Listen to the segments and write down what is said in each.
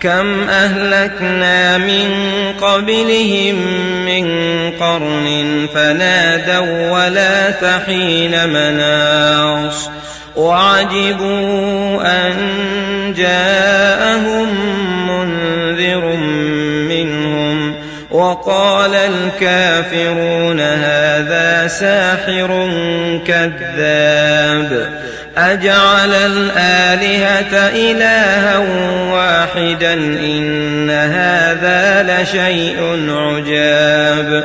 كم أهلكنا من قبلهم من قرن فنادوا ولا تحين مناص. وعجبوا أن جاءهم منذر منهم وقال الكافرون هذا ساحر كذاب. أجعل الآلهة إلها واحدا إن هذا لشيء عجاب.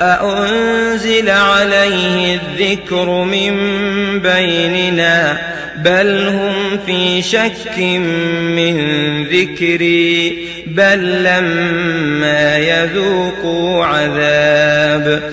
أأنزل عليه الذكر من بيننا بل هم في شك من ذكري بل لما يذوقوا عذاب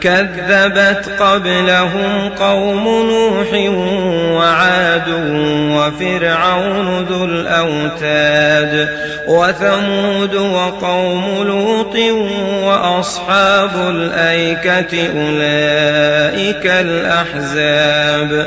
كذبت قبلهم قوم نوح وعاد وفرعون ذو الأوتاد وثمود وقوم لوط وأصحاب الأيكة أولئك الأحزاب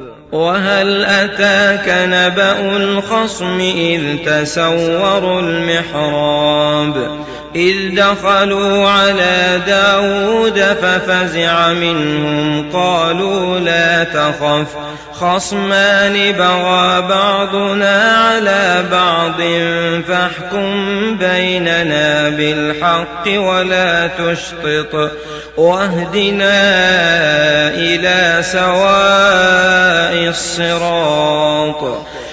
وهل أتاك نبأ الخصم إذ تسوروا المحراب إذ دخلوا على داود ففزع منهم قالوا لا تخف خصمان بغى بعضنا على بعض فاحكم بيننا بالحق ولا تشطط واهدنا إلى سواء الصراط.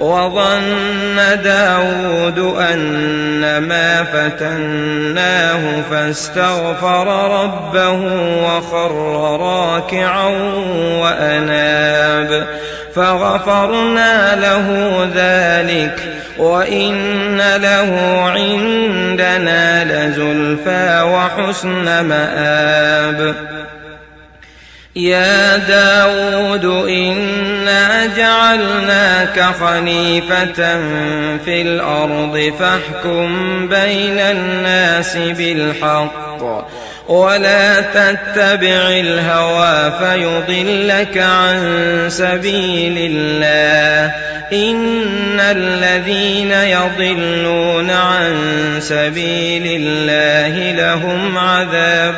وظن داود أن ما فتناه فاستغفر ربه وخر راكعا وأناب. فغفرنا له ذلك وإن له عندنا لزلفى وحسن مآب. يا داود إنا جعلناك خليفة في الأرض فاحكم بين الناس بالحق. ولا تتبع الهوى فيضلك عن سبيل الله. إن الذين يضلون عن سبيل الله لهم عذاب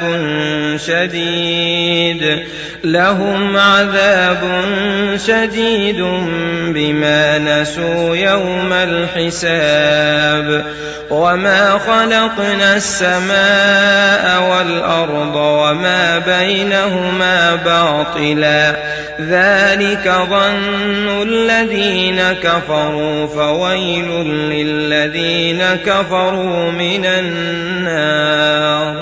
شديد. لهم عذاب شديد بما نسوا يوم الحساب. وما خلقنا السماء والأرض وما بينهما باطلا. ذلك ظن الذين كفروا فويل للذين كفروا من النار.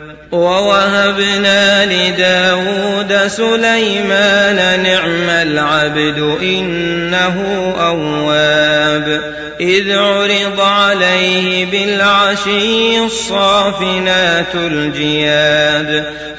ووهبنا لداود سليمان نعم العبد إنه أواب. إذ عرض عليه بالعشي الصافنات الجياد.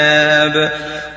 الكتاب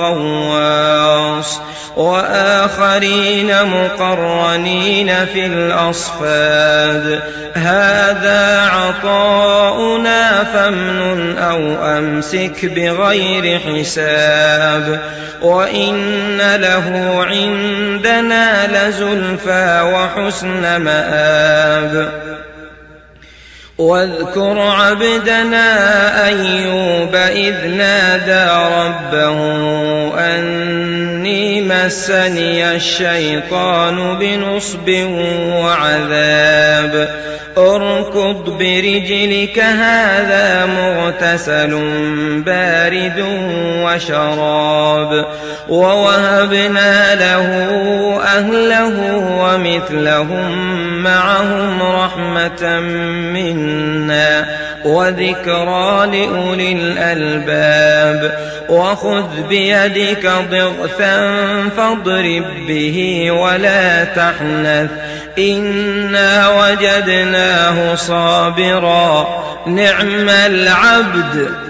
وغواص وآخرين مقرنين في الأصفاد. هذا عطاؤنا فامنن أو أمسك بغير حساب. وإن له عندنا لزلفى وحسن مآب. واذكر عبدنا أيوب إذ نادى ربه أني مسني الشيطان بنصب وعذاب. اركض برجلك هذا مغتسل بارد وشراب. ووهبنا له أهله ومثلهم معهم رحمة منا وذكرى لأولي الألباب وخذ بيدك ضغثا فاضرب به ولا تحنث إنا وجدناه صابرا نعم العبد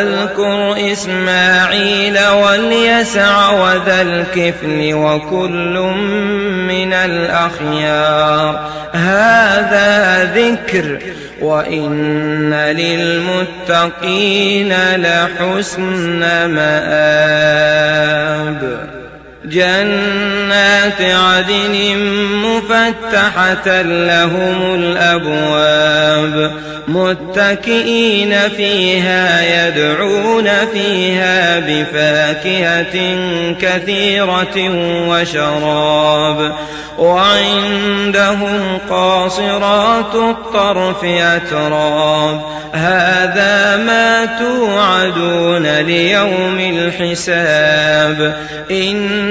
واذكر إسماعيل واليسع وذا الكفل وكل من الأخيار. هذا ذكر وإن للمتقين لحسن مآب. جنات عدن مفتحة لهم الأبواب متكئين فيها يدعون فيها بفاكهة كثيرة وشراب وعندهم قاصرات الطرف أتراب هذا ما توعدون ليوم الحساب إن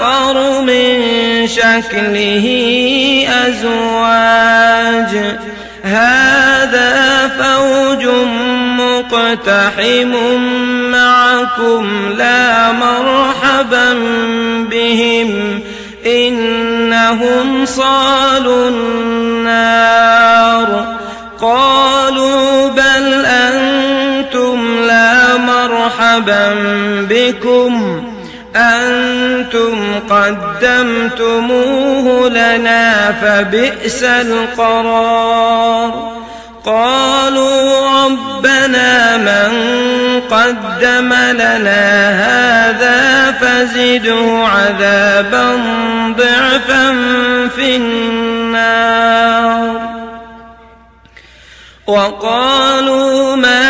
وآخر من شكله أزواج. هذا فوج مقتحم معكم لا مرحبا بهم. إنهم صالوا النار. قالوا بل أنتم لا مرحبا بكم. أنتم قدمتموه لنا فبئس القرار. قالوا ربنا من قدم لنا هذا فزده عذابا ضعفا في النار. وقالوا ما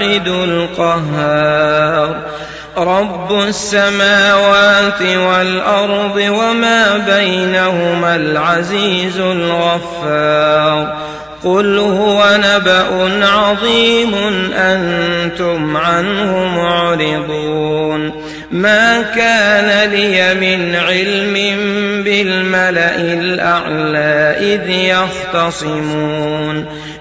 الواحد القهار. رب السماوات والأرض وما بينهما العزيز الغفار. قل هو نبأ عظيم أنتم عنه معرضون. ما كان لي من علم بالملأ الأعلى إذ يختصمون.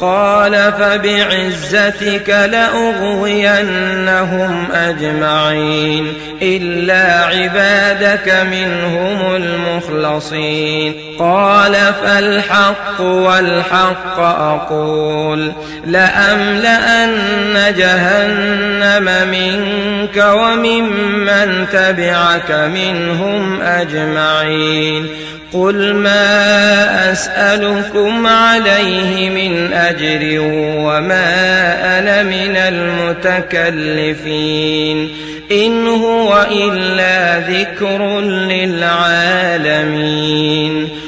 قال فبعزتك لأغوينهم أجمعين إلا عبادك منهم المخلصين قال فالحق والحق أقول لأملأن جهنم منك وممن تبعك منهم أجمعين قل ما أسألكم عليه من أجر وما أنا من المتكلفين إن هو إلا ذكر للعالمين